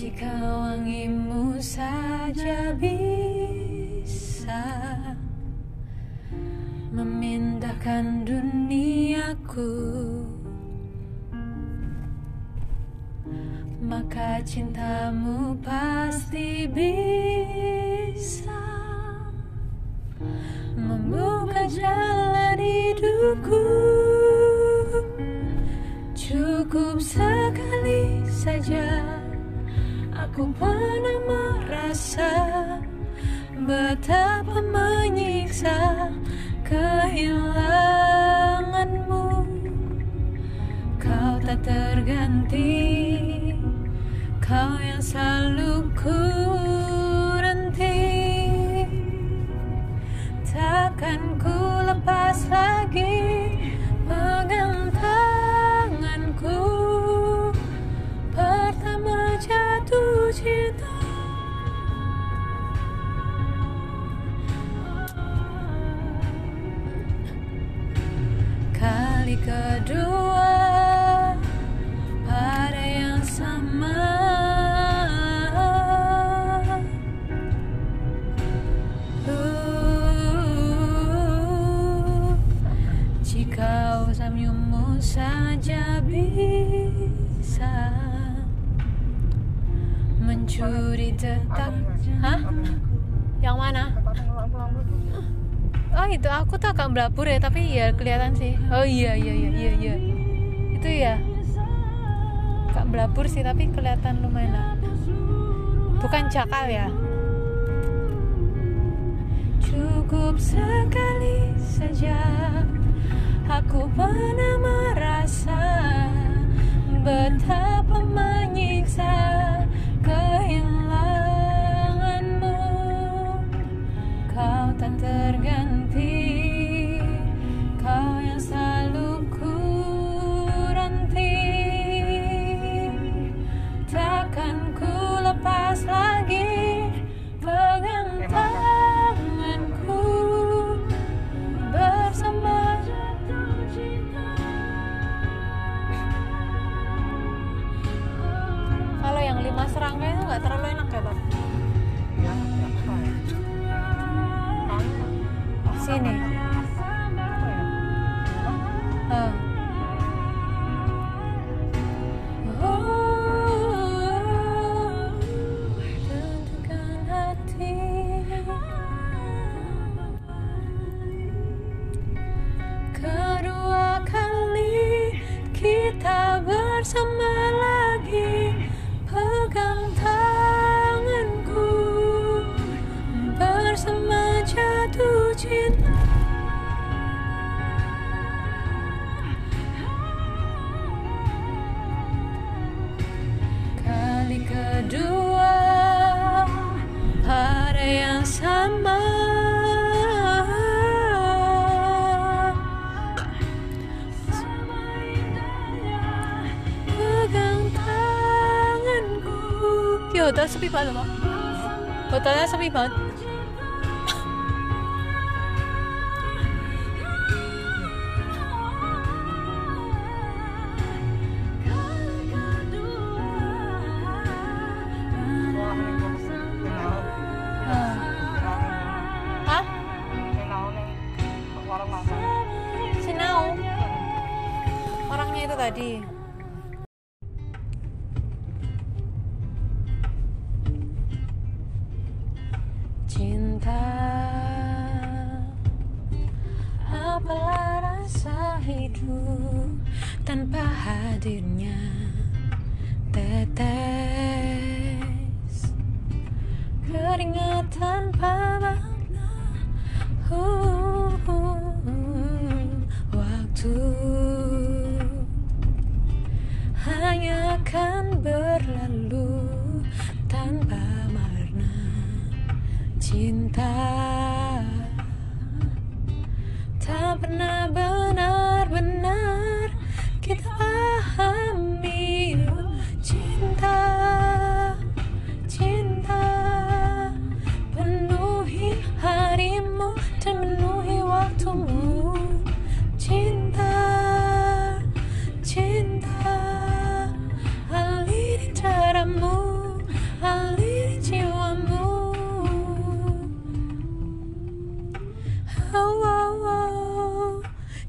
Jika wangimu saja bisa Memindahkan duniaku Maka cintamu pasti bisa Membuka jalan hidupku. Cukup sekali saja Aku pernah merasa Betapa menyiksa kehilanganmu. Kau tak terganti Kau yang selalu Hah? Yang mana? Oh itu aku tuh agak belabur ya tapi ya kelihatan sih. Oh iya iya iya iya iya. Itu ya Agak belabur sih tapi kelihatan lumayan lah. Bukan jakal ya? Cukup sekali saja Aku pernah merasa hotel sepi banget loh Hotelnya sepi banget? Sinau. Orangnya itu tadi Cinta. Apalah rasa hidup Tanpa hadirnya Tetes. Keringat tanpa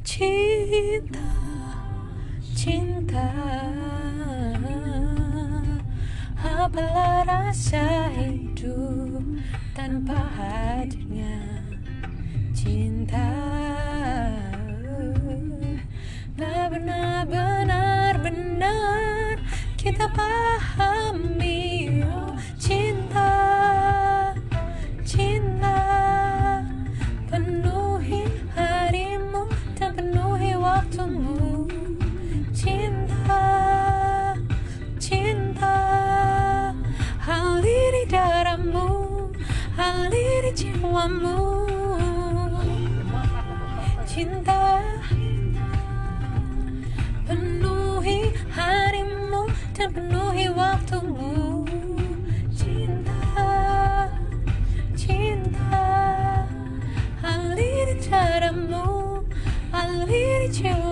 cinta cinta. Apalah rasa hidup tanpa hadirnya cinta. Tak pernah benar-benar kita pahami oh, darahmu aliri jiwamu. Cinta penuhi harimu dan penuhi waktumu. Cinta cinta aliri darahmu aliri jiwamu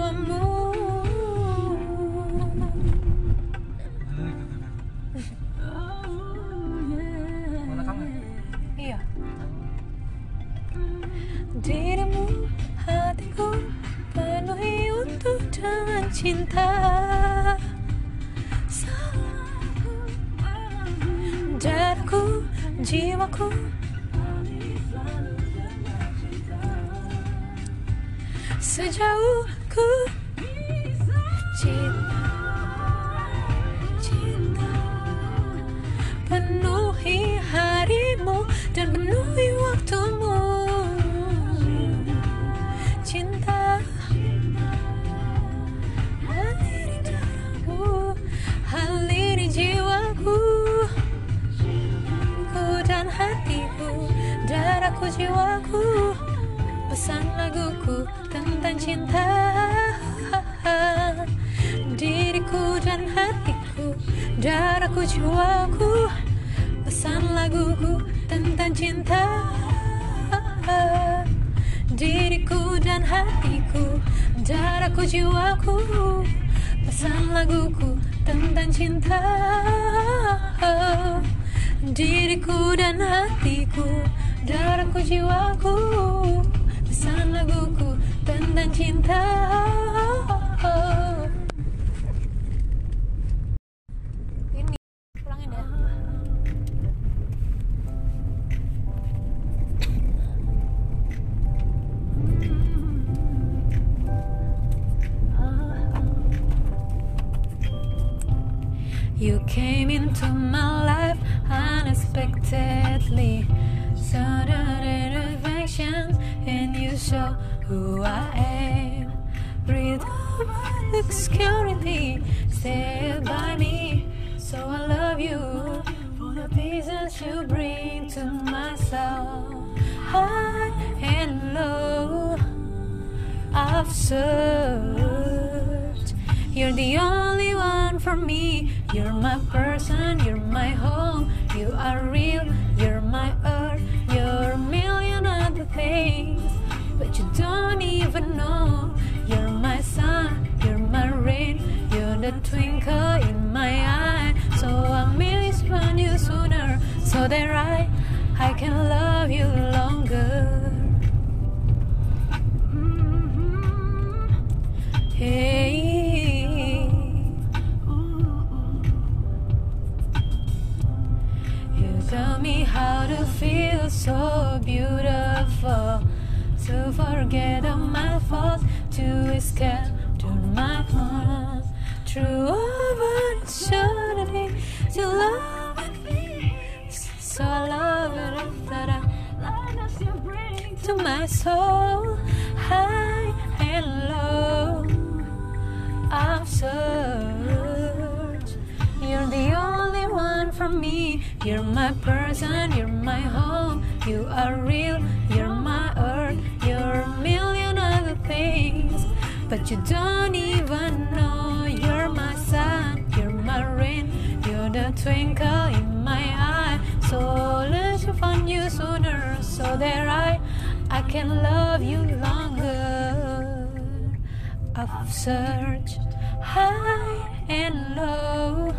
jiwaku. Sejauh ku cinta hatiku Darahku jiwaku Pesan laguku tentang cinta. Diriku dan hatiku Darahku jiwaku Pesan laguku tentang cinta. Diriku dan hatiku Darahku jiwaku Pesan laguku tentang cinta You came into my life unexpectedly. Sudden affections, and you show who I am. Breathe out the security, stay by me. So I love you for the pieces you bring to my soul. High and low, I've searched. You're the only one for me. You're my person, you're my home. You are real, you're my earth. You're a million other things, but you don't even know. You're my sun, you're my rain. You're the twinkle in my eye. So I miss you sooner, so that I so beautiful. To forget all my faults, to escape to my heart. Through opportunity to love me. So I love it that I to my soul, high and low. I've searched. You're the only one for me. You're my person, you're my home. You are real, you're my earth. You're a million other things, but you don't even know. You're my sun, you're my rain. You're the twinkle in my eye. So let's find you sooner, so that I, I can love you longer. I've searched high and low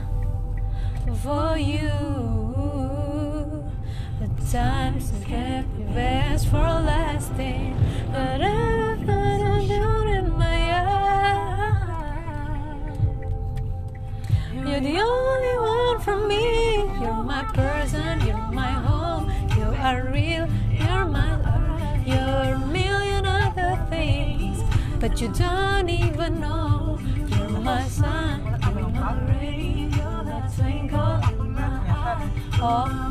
for you times and happiness for lasting. But I find a beauty in my eyes. You're the only one for me. You're my person, you're my home. You are real, you're my love. You're a million other things, but you don't even know. You're my sun, you're my rain, you're the twinkle in my eye. Oh,